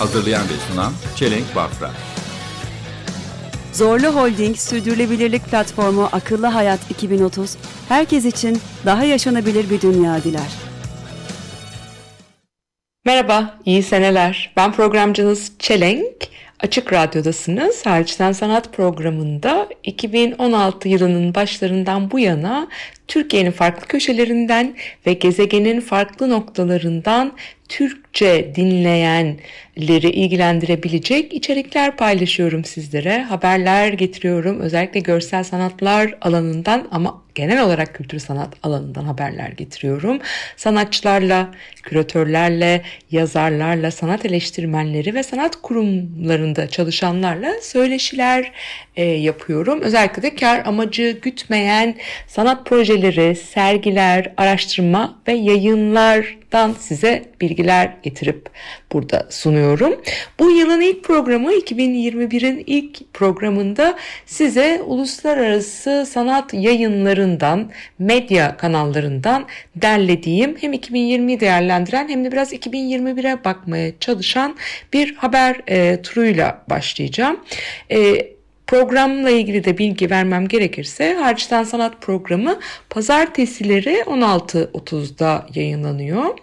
Hazırlayan ve sunan Çelenk Bafra. Zorlu Holding Sürdürülebilirlik Platformu Akıllı Hayat 2030, herkes için daha yaşanabilir bir dünya diler. Merhaba, iyi seneler. Ben programcınız Çelenk. Açık Radyo'dasınız. Hariçten Sanat programında 2016 yılının başlarından bu yana Türkiye'nin farklı köşelerinden ve gezegenin farklı noktalarından Türkçe dinleyenleri ilgilendirebilecek içerikler paylaşıyorum sizlere. Haberler getiriyorum. Özellikle görsel sanatlar alanından ama genel olarak kültür sanat alanından haberler getiriyorum. Sanatçılarla, küratörlerle, yazarlarla, sanat eleştirmenleri ve sanat kurumlarında çalışanlarla söyleşiler e, yapıyorum. Özellikle de kar amacı gütmeyen sanat projeleri, sergiler, araştırma ve yayınlardan size bilgiler getirip burada sunuyorum. Bu yılın ilk programı 2021'in ilk programında size uluslararası sanat yayınlarından, medya kanallarından derlediğim hem 2020'yi değerlendiren hem de biraz 2021'e bakmaya çalışan bir haber e, turuyla başlayacağım. E, Programla ilgili de bilgi vermem gerekirse Harçtan Sanat programı pazartesileri 16.30'da yayınlanıyor.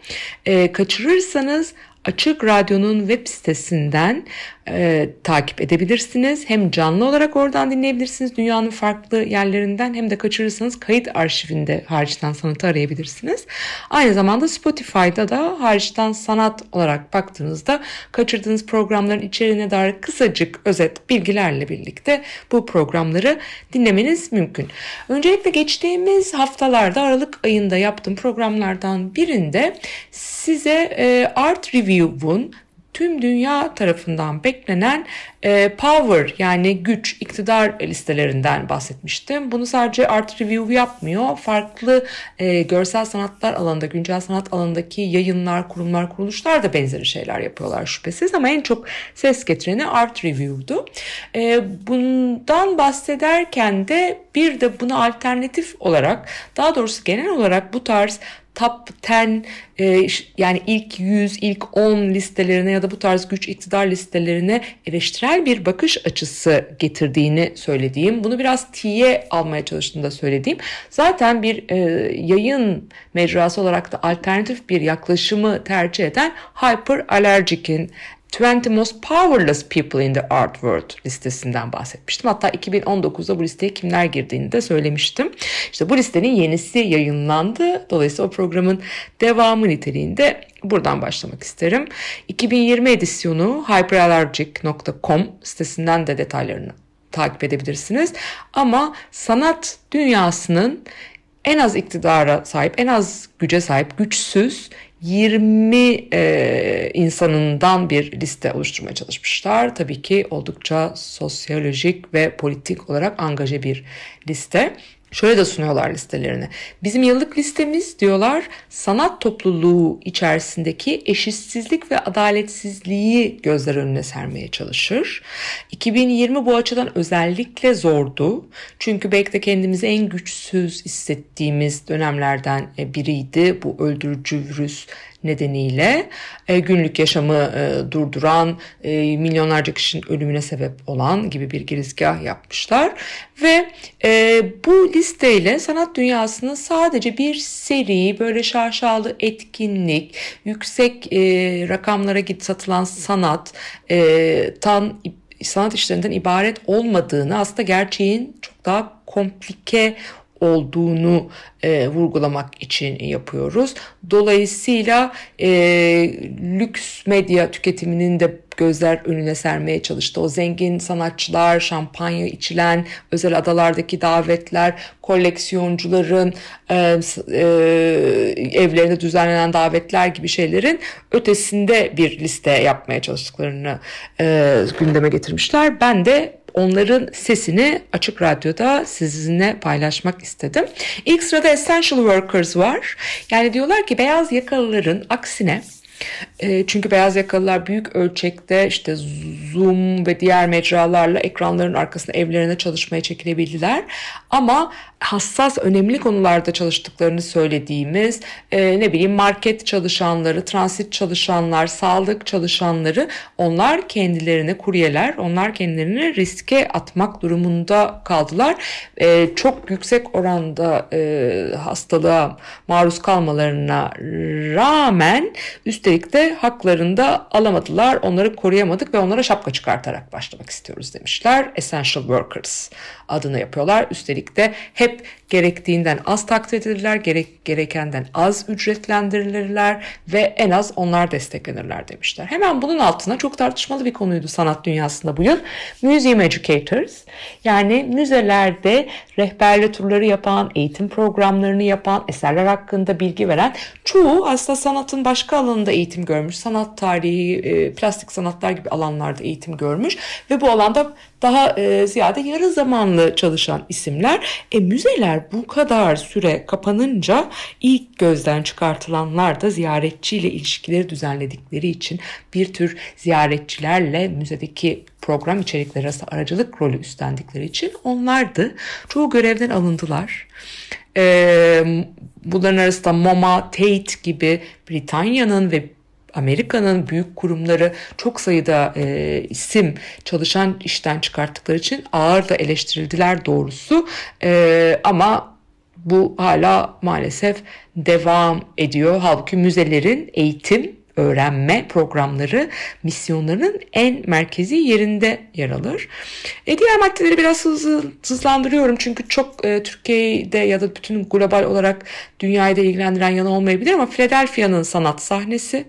E, kaçırırsanız Açık Radyo'nun web sitesinden e, takip edebilirsiniz. Hem canlı olarak oradan dinleyebilirsiniz dünyanın farklı yerlerinden hem de kaçırırsanız kayıt arşivinde hariçten sanatı arayabilirsiniz. Aynı zamanda Spotify'da da hariçten sanat olarak baktığınızda kaçırdığınız programların içeriğine dair kısacık özet bilgilerle birlikte bu programları dinlemeniz mümkün. Öncelikle geçtiğimiz haftalarda Aralık ayında yaptığım programlardan birinde size e, Art Review'un tüm dünya tarafından beklenen e, power yani güç, iktidar listelerinden bahsetmiştim. Bunu sadece Art Review yapmıyor. Farklı e, görsel sanatlar alanında, güncel sanat alanındaki yayınlar, kurumlar, kuruluşlar da benzeri şeyler yapıyorlar şüphesiz. Ama en çok ses getireni Art Review'du. E, bundan bahsederken de bir de buna alternatif olarak, daha doğrusu genel olarak bu tarz top 10 e, yani ilk 100, ilk 10 listelerine ya da bu tarz güç iktidar listelerine eleştirel bir bakış açısı getirdiğini söylediğim, bunu biraz tiye almaya çalıştığında söylediğim, zaten bir e, yayın mecrası olarak da alternatif bir yaklaşımı tercih eden Hyper Allergic'in 20 Most Powerless People in the Art World listesinden bahsetmiştim. Hatta 2019'da bu listeye kimler girdiğini de söylemiştim. İşte bu listenin yenisi yayınlandı. Dolayısıyla o programın devamı niteliğinde buradan başlamak isterim. 2020 edisyonu hyperallergic.com sitesinden de detaylarını takip edebilirsiniz. Ama sanat dünyasının en az iktidara sahip, en az güce sahip, güçsüz 20 e, insanından bir liste oluşturmaya çalışmışlar. Tabii ki oldukça sosyolojik ve politik olarak angaje bir liste. Şöyle de sunuyorlar listelerini. Bizim yıllık listemiz diyorlar sanat topluluğu içerisindeki eşitsizlik ve adaletsizliği gözler önüne sermeye çalışır. 2020 bu açıdan özellikle zordu. Çünkü belki de kendimizi en güçsüz hissettiğimiz dönemlerden biriydi bu öldürücü virüs nedeniyle e, günlük yaşamı e, durduran, e, milyonlarca kişinin ölümüne sebep olan gibi bir girizgah yapmışlar. Ve bu listeyle sanat dünyasının sadece bir seri böyle şaşalı etkinlik, yüksek rakamlara git satılan sanat, tan sanat işlerinden ibaret olmadığını aslında gerçeğin çok daha komplike olduğunu e, vurgulamak için yapıyoruz. Dolayısıyla e, lüks medya tüketiminin de gözler önüne sermeye çalıştı. O zengin sanatçılar, şampanya içilen, özel adalardaki davetler, koleksiyoncuların e, e, evlerinde düzenlenen davetler gibi şeylerin ötesinde bir liste yapmaya çalıştıklarını e, gündeme getirmişler. Ben de onların sesini Açık Radyo'da sizinle paylaşmak istedim. İlk sırada Essential Workers var. Yani diyorlar ki beyaz yakalıların aksine çünkü beyaz yakalılar büyük ölçekte işte Zoom ve diğer mecralarla ekranların arkasında evlerine çalışmaya çekilebildiler. Ama hassas önemli konularda çalıştıklarını söylediğimiz e, ne bileyim market çalışanları, transit çalışanlar, sağlık çalışanları onlar kendilerine kuryeler, onlar kendilerini riske atmak durumunda kaldılar. E, çok yüksek oranda e, hastalığa maruz kalmalarına rağmen üstelik de haklarında alamadılar. Onları koruyamadık ve onlara şapka çıkartarak başlamak istiyoruz demişler. Essential Workers adını yapıyorlar. Üstelik de hep gerektiğinden az takdir edilirler, gerek, gerekenden az ücretlendirilirler ve en az onlar desteklenirler demişler. Hemen bunun altına çok tartışmalı bir konuydu sanat dünyasında bu yıl. Museum Educators yani müzelerde rehberli turları yapan, eğitim programlarını yapan, eserler hakkında bilgi veren çoğu aslında sanatın başka alanında eğitim görmüş. Sanat tarihi, e, plastik sanatlar gibi alanlarda eğitim görmüş ve bu alanda daha e, ziyade yarı zamanlı çalışan isimler. E, müzeler bu kadar süre kapanınca ilk gözden çıkartılanlar da ziyaretçiyle ilişkileri düzenledikleri için bir tür ziyaretçilerle müzedeki program içerikleri arasında aracılık rolü üstlendikleri için onlardı. Çoğu görevden alındılar. Ee, bunların arasında MoMA, Tate gibi Britanya'nın ve Amerika'nın büyük kurumları çok sayıda e, isim çalışan işten çıkarttıkları için ağır da eleştirildiler doğrusu. E, ama bu hala maalesef devam ediyor. Halbuki müzelerin eğitim öğrenme programları misyonlarının en merkezi yerinde yer alır. E, diğer maddeleri biraz hızlı, hızlandırıyorum çünkü çok e, Türkiye'de ya da bütün global olarak dünyayı da ilgilendiren yanı olmayabilir ama Philadelphia'nın sanat sahnesi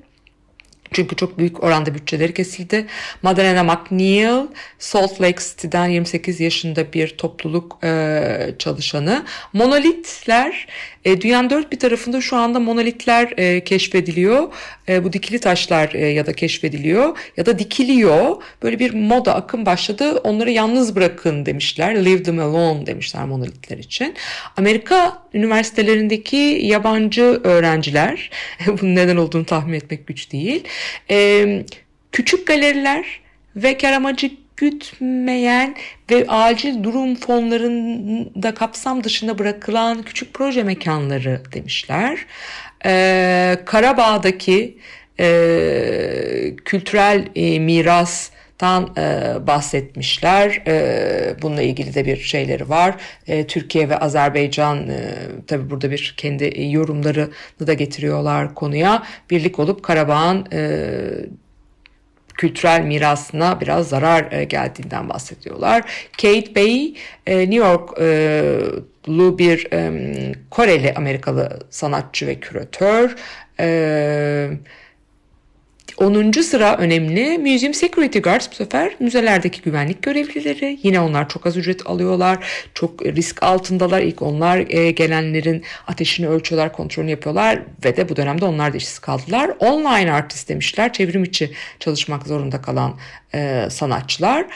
çünkü çok büyük oranda bütçeleri kesildi. Madalena McNeil, Salt Lake City'den 28 yaşında bir topluluk e, çalışanı. Monolitler, e, dünyanın dört bir tarafında şu anda monolitler e, keşfediliyor. E, bu dikili taşlar e, ya da keşfediliyor ya da dikiliyor. Böyle bir moda akım başladı. Onları yalnız bırakın demişler. Leave them alone demişler monolitler için. Amerika üniversitelerindeki yabancı öğrenciler, bunun neden olduğunu tahmin etmek güç değil. E, küçük galeriler ve kar amacı gütmeyen ve acil durum fonlarında kapsam dışında bırakılan küçük proje mekanları demişler. Ee, Karabağ'daki e, kültürel e, miras tan e, bahsetmişler. E, bununla ilgili de bir şeyleri var. E, Türkiye ve Azerbaycan e, tabi burada bir kendi yorumlarını da getiriyorlar konuya. Birlik olup Karabağ'ın e, kültürel mirasına biraz zarar e, geldiğinden bahsediyorlar. Kate Bay, e, New Yorklu bir e, Koreli Amerikalı sanatçı ve küratör. E, 10. sıra önemli. Museum Security Guards bu sefer müzelerdeki güvenlik görevlileri. Yine onlar çok az ücret alıyorlar. Çok risk altındalar. İlk onlar e, gelenlerin ateşini ölçüyorlar, kontrolünü yapıyorlar ve de bu dönemde onlar da işsiz kaldılar. Online artist demişler. Çevrim içi çalışmak zorunda kalan e, sanatçılar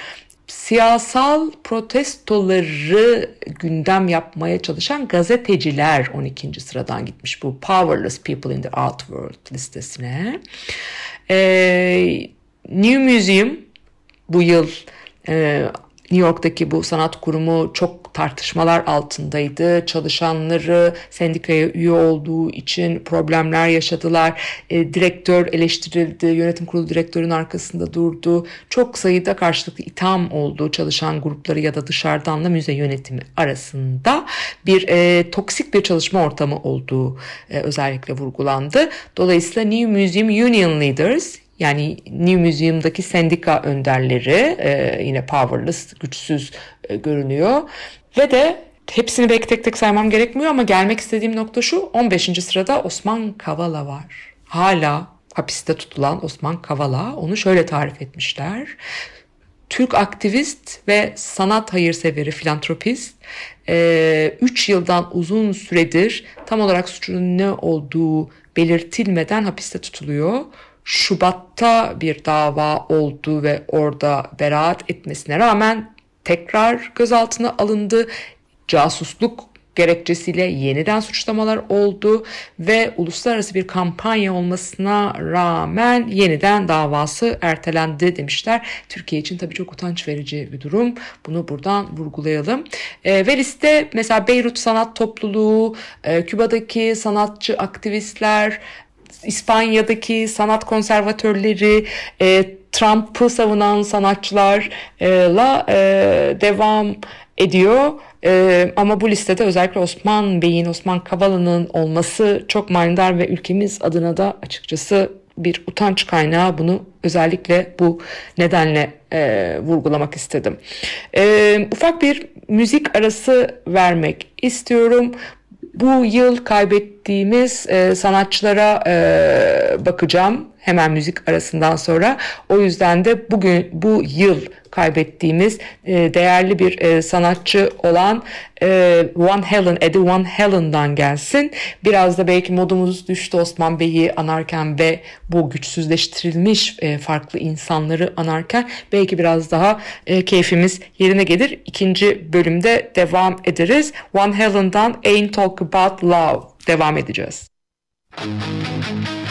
siyasal protestoları gündem yapmaya çalışan gazeteciler 12. sıradan gitmiş bu Powerless People in the Art World listesine. Ee, New Museum bu yıl e, New York'taki bu sanat kurumu çok tartışmalar altındaydı. Çalışanları sendikaya üye olduğu için problemler yaşadılar. E, direktör eleştirildi. Yönetim kurulu direktörün arkasında durdu. Çok sayıda karşılıklı itham oldu çalışan grupları ya da dışarıdanla müze yönetimi arasında bir e, toksik bir çalışma ortamı olduğu e, özellikle vurgulandı. Dolayısıyla New Museum Union Leaders yani New Museum'daki sendika önderleri e, yine powerless, güçsüz e, görünüyor. Ve de Hepsini belki tek tek saymam gerekmiyor ama gelmek istediğim nokta şu 15. sırada Osman Kavala var. Hala hapiste tutulan Osman Kavala onu şöyle tarif etmişler. Türk aktivist ve sanat hayırseveri filantropist 3 yıldan uzun süredir tam olarak suçunun ne olduğu belirtilmeden hapiste tutuluyor. Şubat'ta bir dava oldu ve orada beraat etmesine rağmen tekrar gözaltına alındı. Casusluk gerekçesiyle yeniden suçlamalar oldu ve uluslararası bir kampanya olmasına rağmen yeniden davası ertelendi demişler. Türkiye için tabii çok utanç verici bir durum. Bunu buradan vurgulayalım. E, ve liste mesela Beyrut Sanat Topluluğu, e, Küba'daki sanatçı aktivistler, İspanya'daki sanat konservatörleri, e, Trump'ı savunan sanatçılarla e, devam ediyor. Ee, ama bu listede özellikle Osman Bey'in, Osman Kavala'nın olması çok manidar ve ülkemiz adına da açıkçası bir utanç kaynağı. Bunu özellikle bu nedenle e, vurgulamak istedim. E, ufak bir müzik arası vermek istiyorum. Bu yıl kaybettiğimiz e, sanatçılara e, bakacağım hemen müzik arasından sonra. O yüzden de bugün bu yıl kaybettiğimiz e, değerli bir e, sanatçı olan e, Van Halen, Eddie Van Halen'dan gelsin. Biraz da belki modumuz düştü Osman Bey'i anarken ve bu güçsüzleştirilmiş e, farklı insanları anarken belki biraz daha e, keyfimiz yerine gelir. İkinci bölümde devam ederiz. Van Halen'dan Ain't Talk About Love devam edeceğiz. Müzik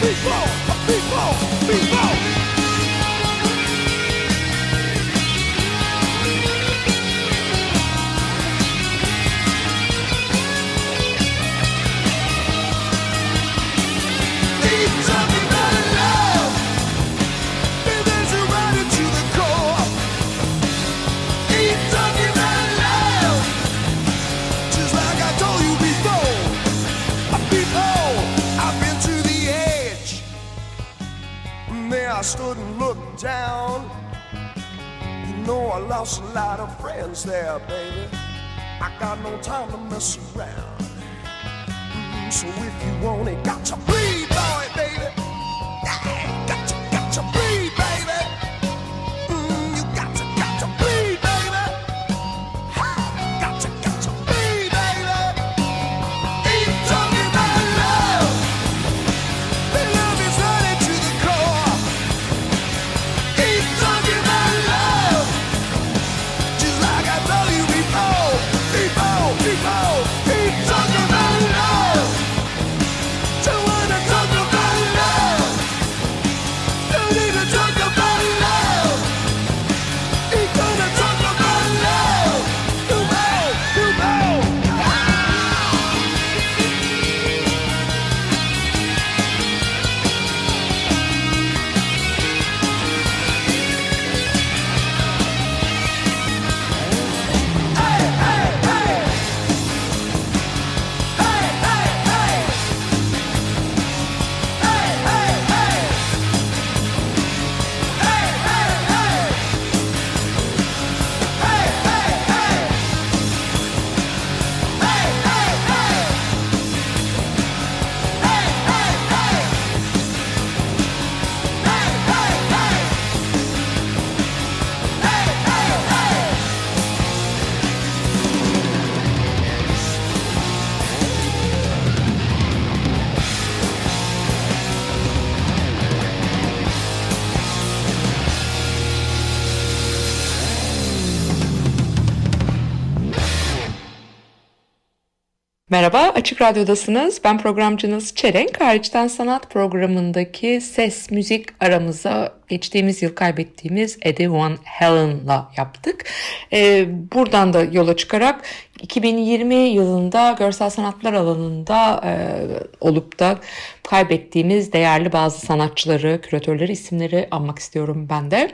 before. stood and looked down. You know I lost a lot of friends there, baby. I got no time to mess around. Mm, so if you want it, got to. Merhaba, Açık Radyo'dasınız. Ben programcınız Çelenk. Hariçten Sanat programındaki ses, müzik aramıza geçtiğimiz yıl kaybettiğimiz Eddie Van Halen'la yaptık. Ee, buradan da yola çıkarak 2020 yılında görsel sanatlar alanında e, olup da kaybettiğimiz değerli bazı sanatçıları, küratörleri, isimleri anmak istiyorum ben de.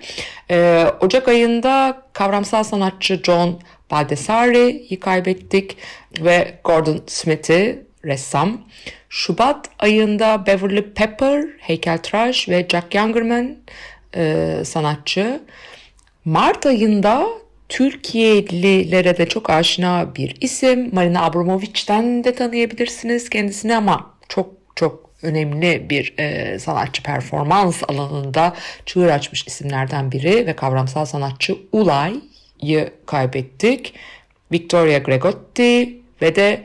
Ee, Ocak ayında kavramsal sanatçı John Baldessari'yi kaybettik ve Gordon Smith'i ressam. Şubat ayında Beverly Pepper, heykeltıraş ve Jack Youngerman e, sanatçı. Mart ayında Türkiye'lilere de çok aşina bir isim. Marina Abramovic'den de tanıyabilirsiniz kendisini ama çok çok önemli bir e, sanatçı performans alanında çığır açmış isimlerden biri ve kavramsal sanatçı Ulay'ı kaybettik. Victoria Gregotti ve de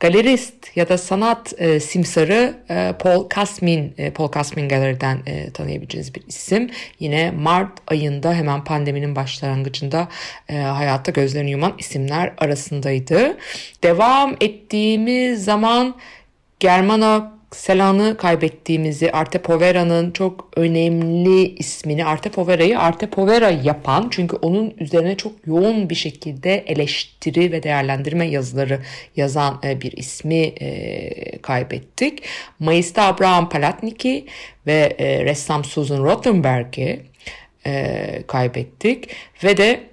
galerist ya da sanat e, simsarı e, Paul Kasmin, e, Paul Kasmin Gallery'den e, tanıyabileceğiniz bir isim. Yine Mart ayında hemen pandeminin başlangıcında e, hayatta gözlerini yuman isimler arasındaydı. Devam ettiğimiz zaman Germano Selan'ı kaybettiğimizi, Arte Povera'nın çok önemli ismini, Arte Povera'yı Arte Povera yapan, çünkü onun üzerine çok yoğun bir şekilde eleştiri ve değerlendirme yazıları yazan e, bir ismi e, kaybettik. Mayıs'ta Abraham Palatniki ve e, ressam Susan Rothenberg'i kaybettik ve de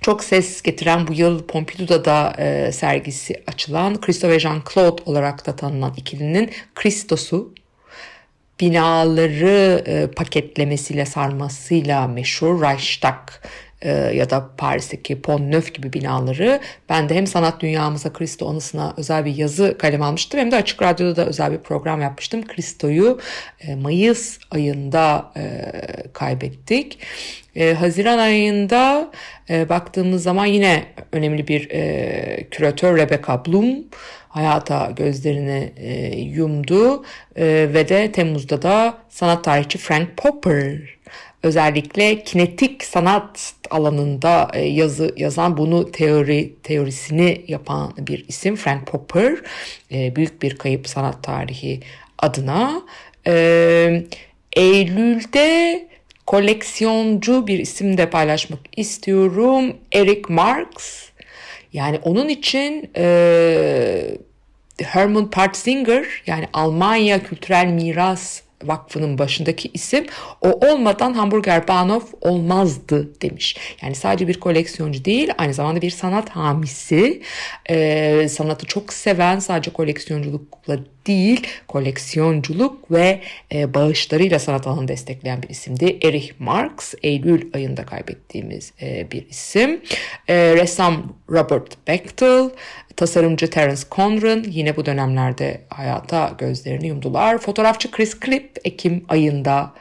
çok ses getiren bu yıl Pompidou'da da e, sergisi açılan Christo ve Jean-Claude olarak da tanınan ikilinin Christos'u binaları e, paketlemesiyle sarmasıyla meşhur Reichstag e, ya da Paris'teki Pont Neuf gibi binaları ben de hem sanat dünyamıza Kristo anısına özel bir yazı kalem almıştım hem de Açık Radyo'da da özel bir program yapmıştım. Kristo'yu e, Mayıs ayında e, kaybettik. E, Haziran ayında e, baktığımız zaman yine önemli bir e, küratör Rebecca Bloom hayata gözlerini e, yumdu. E, ve de Temmuz'da da sanat tarihçi Frank Popper özellikle kinetik sanat alanında e, yazı yazan bunu teori teorisini yapan bir isim Frank Popper e, büyük bir kayıp sanat tarihi adına. E, Eylül'de koleksiyoncu bir isim de paylaşmak istiyorum Eric Marx yani onun için e, Hermann Partzinger yani Almanya Kültürel Miras Vakfı'nın başındaki isim o olmadan Hamburger Bahnhof olmazdı demiş. Yani sadece bir koleksiyoncu değil aynı zamanda bir sanat hamisi. Ee, sanatı çok seven sadece koleksiyonculukla değil koleksiyonculuk ve e, bağışlarıyla sanat alanını destekleyen bir isimdi. Erich Marx Eylül ayında kaybettiğimiz e, bir isim. E, ressam Robert Bechtel Tasarımcı Terence Conran yine bu dönemlerde hayata gözlerini yumdular. Fotoğrafçı Chris Klipp Ekim ayında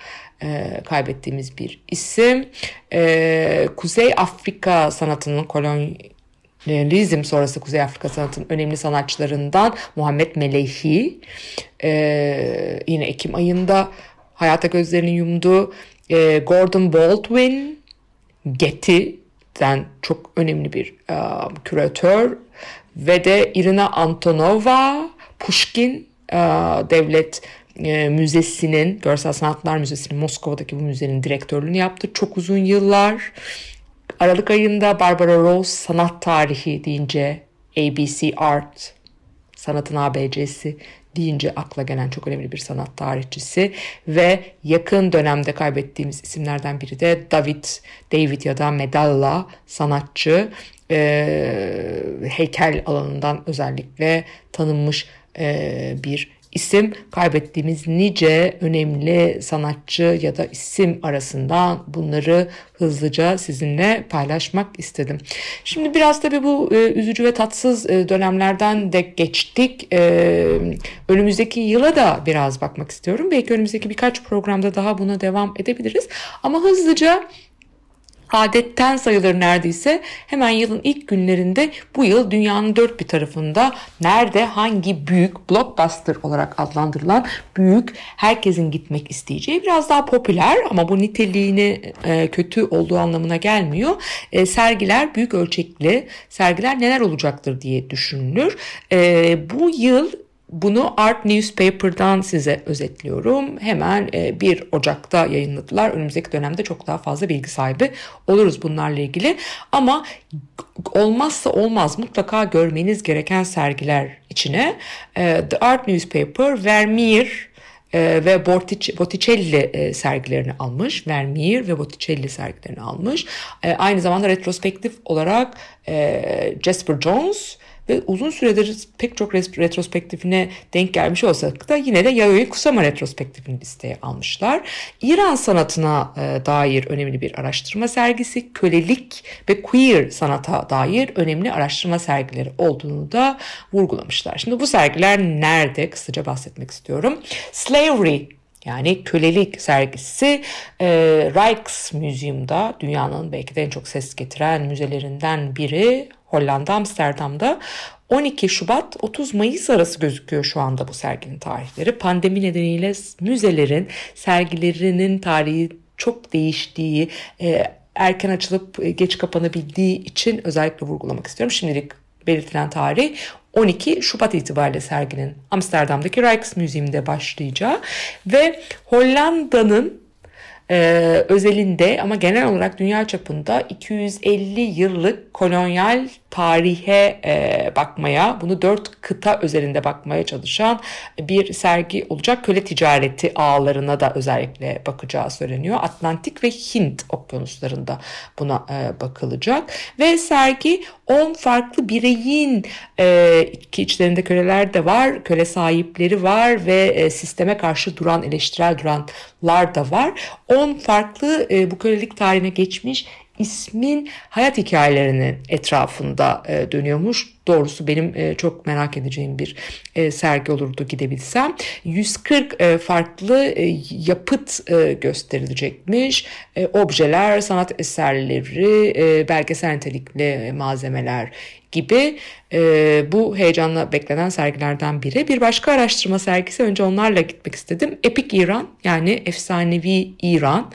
e, kaybettiğimiz bir isim. E, Kuzey Afrika sanatının kolonyalizm sonrası Kuzey Afrika sanatının önemli sanatçılarından Muhammed Melehi e, yine Ekim ayında hayata gözlerini yumdu. E, Gordon Baldwin Getty'den çok önemli bir um, küratör ve de Irina Antonova Pushkin e, Devlet e, Müzesi'nin, Görsel Sanatlar Müzesi'nin Moskova'daki bu müzenin direktörlüğünü yaptı. Çok uzun yıllar. Aralık ayında Barbara Rose sanat tarihi deyince ABC Art sanatın ABC'si deyince akla gelen çok önemli bir sanat tarihçisi ve yakın dönemde kaybettiğimiz isimlerden biri de David, David ya da Medalla sanatçı. E, heykel alanından özellikle tanınmış e, bir isim kaybettiğimiz nice önemli sanatçı ya da isim arasından bunları hızlıca sizinle paylaşmak istedim. Şimdi biraz tabii bu e, üzücü ve tatsız e, dönemlerden de geçtik. E, önümüzdeki yıla da biraz bakmak istiyorum. Belki önümüzdeki birkaç programda daha buna devam edebiliriz. Ama hızlıca adetten sayılır neredeyse. Hemen yılın ilk günlerinde bu yıl dünyanın dört bir tarafında nerede hangi büyük blockbuster olarak adlandırılan büyük herkesin gitmek isteyeceği biraz daha popüler ama bu niteliğini e, kötü olduğu anlamına gelmiyor. E, sergiler büyük ölçekli sergiler neler olacaktır diye düşünülür. E, bu yıl bunu Art Newspaper'dan size özetliyorum. Hemen 1 Ocak'ta yayınladılar. Önümüzdeki dönemde çok daha fazla bilgi sahibi oluruz bunlarla ilgili. Ama olmazsa olmaz mutlaka görmeniz gereken sergiler içine The Art Newspaper, Vermeer, ve Botticelli sergilerini almış. Vermeer ve Botticelli sergilerini almış. Aynı zamanda retrospektif olarak Jasper Jones ve uzun süredir pek çok retrospektifine denk gelmiş olsak da yine de Yayoi Kusama retrospektifini listeye almışlar. İran sanatına e, dair önemli bir araştırma sergisi, kölelik ve queer sanata dair önemli araştırma sergileri olduğunu da vurgulamışlar. Şimdi bu sergiler nerede? Kısaca bahsetmek istiyorum. Slavery yani kölelik sergisi e, Rijksmuseum'da dünyanın belki de en çok ses getiren müzelerinden biri Hollanda Amsterdam'da 12 Şubat 30 Mayıs arası gözüküyor şu anda bu serginin tarihleri. Pandemi nedeniyle müzelerin sergilerinin tarihi çok değiştiği, e, erken açılıp e, geç kapanabildiği için özellikle vurgulamak istiyorum. Şimdilik belirtilen tarih 12 Şubat itibariyle serginin Amsterdam'daki Rijksmuseum'de başlayacağı ve Hollanda'nın e, özelinde ama genel olarak dünya çapında 250 yıllık kolonyal tarihe e, bakmaya, bunu dört kıta üzerinde bakmaya çalışan bir sergi olacak. Köle ticareti ağlarına da özellikle bakacağı söyleniyor. Atlantik ve Hint okyanuslarında buna e, bakılacak. Ve sergi 10 farklı bireyin e, ki içlerinde köleler de var, köle sahipleri var ve e, sisteme karşı duran, eleştirel duranlar da var. 10 farklı e, bu kölelik tarihine geçmiş ismin hayat hikayelerinin etrafında e, dönüyormuş. Doğrusu benim e, çok merak edeceğim bir e, sergi olurdu gidebilsem. 140 e, farklı yapıt gösterilecekmiş. Objeler, sanat eserleri, belgesel nitelikli malzemeler gibi e, bu heyecanla beklenen sergilerden biri. Bir başka araştırma sergisi önce onlarla gitmek istedim. Epic İran yani efsanevi İran.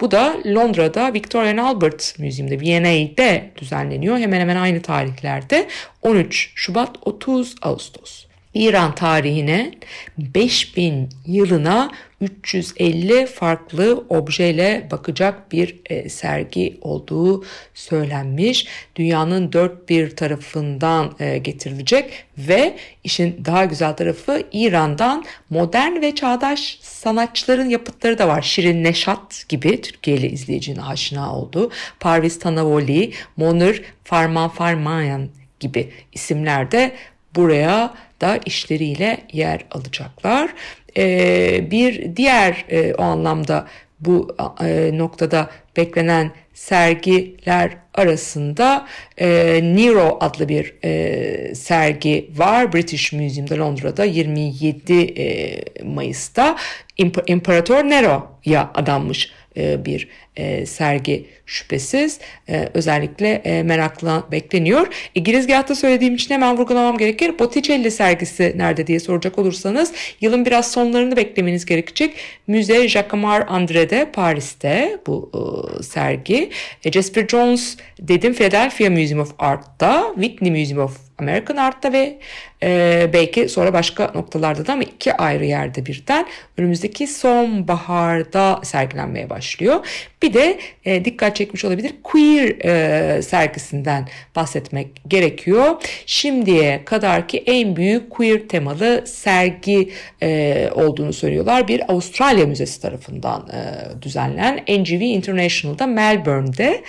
Bu da Londra'da Victoria and Albert Müziği'nde V&A'de düzenleniyor. Hemen hemen aynı tarihlerde 13 Şubat 30 Ağustos. İran tarihine 5000 yılına 350 farklı objeyle bakacak bir e, sergi olduğu söylenmiş. Dünyanın dört bir tarafından e, getirilecek ve işin daha güzel tarafı İran'dan modern ve çağdaş sanatçıların yapıtları da var. Şirin Neşat gibi Türkiye'li izleyicinin aşina olduğu Parviz Tanavoli, Monur Farman Farmayan gibi isimler de buraya da işleriyle yer alacaklar. Ee, bir diğer e, o anlamda bu e, noktada beklenen sergiler arasında e, Nero adlı bir e, sergi var. British Museum'da Londra'da 27 e, Mayıs'ta İmp- İmparator Nero'ya adanmış bir e, sergi şüphesiz e, özellikle e, merakla bekleniyor. E, girizgahta söylediğim için hemen vurgulamam gerekir. Botticelli sergisi nerede diye soracak olursanız yılın biraz sonlarını beklemeniz gerekecek. Müze Jacquemart André'de Paris'te bu e, sergi. E, Jasper Jones dedim Philadelphia Museum of Art'ta, Whitney Museum of American Art'ta ve e, belki sonra başka noktalarda da ama iki ayrı yerde birden önümüzdeki sonbaharda sergilenmeye başlıyor. Bir de e, dikkat çekmiş olabilir queer e, sergisinden bahsetmek gerekiyor. Şimdiye kadarki en büyük queer temalı sergi e, olduğunu söylüyorlar. Bir Avustralya Müzesi tarafından e, düzenlenen NGV International'da Melbourne'de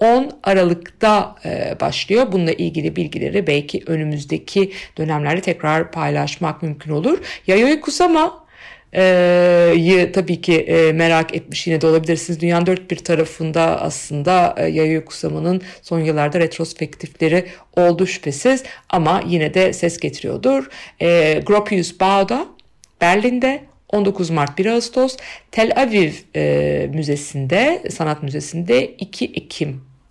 10 Aralık'ta e, başlıyor. Bununla ilgili bilgileri belki önümüzdeki dönemlerde tekrar paylaşmak mümkün olur. Yayoi Kusama e, tabii ki e, merak etmiş yine de olabilirsiniz. Dünyanın dört bir tarafında aslında e, Yayoi Kusama'nın son yıllarda retrospektifleri oldu şüphesiz ama yine de ses getiriyordur. E, Gropius Bau'da Berlin'de 19 Mart 1 Ağustos Tel Aviv e, Müzesi'nde, Sanat Müzesi'nde 2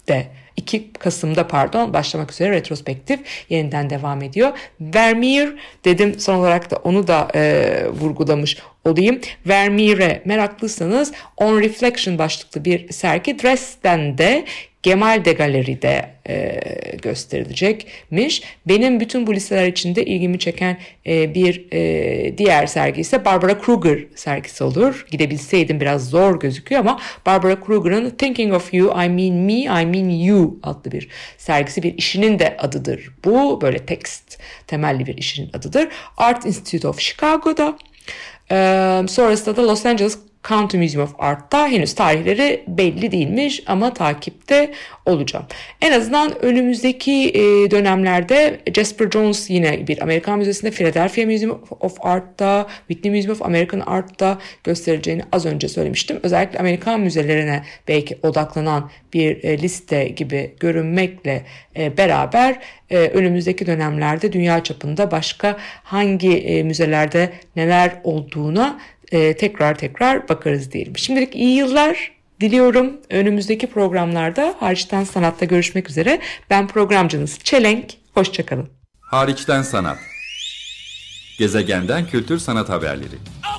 Ekim'de 2 Kasım'da pardon başlamak üzere retrospektif yeniden devam ediyor. Vermeer dedim son olarak da onu da e, vurgulamış olayım. Vermeer'e meraklıysanız On Reflection başlıklı bir sergi Dresden'de Gemalde Galeri'de e, gösterilecekmiş. Benim bütün bu listeler içinde ilgimi çeken e, bir e, diğer sergi ise Barbara Kruger sergisi olur. Gidebilseydim biraz zor gözüküyor ama Barbara Kruger'ın Thinking of You, I Mean Me, I Mean You adlı bir sergisi bir işinin de adıdır. Bu böyle tekst temelli bir işinin adıdır. Art Institute of Chicago'da. Ee, sonrasında da Los Angeles County Museum of Art'ta henüz tarihleri belli değilmiş ama takipte olacağım. En azından önümüzdeki e, dönemlerde Jasper Jones yine bir Amerikan Müzesi'nde, Philadelphia Museum of Art'ta, Whitney Museum of American Art'ta göstereceğini az önce söylemiştim. Özellikle Amerikan müzelerine belki odaklanan bir e, liste gibi görünmekle e, beraber önümüzdeki dönemlerde dünya çapında başka hangi müzelerde neler olduğuna e, tekrar tekrar bakarız diyelim. Şimdilik iyi yıllar diliyorum. Önümüzdeki programlarda hariçten sanatta görüşmek üzere. Ben programcınız Çelenk. Hoşçakalın. Hariçten sanat. Gezegenden kültür sanat haberleri. Okay,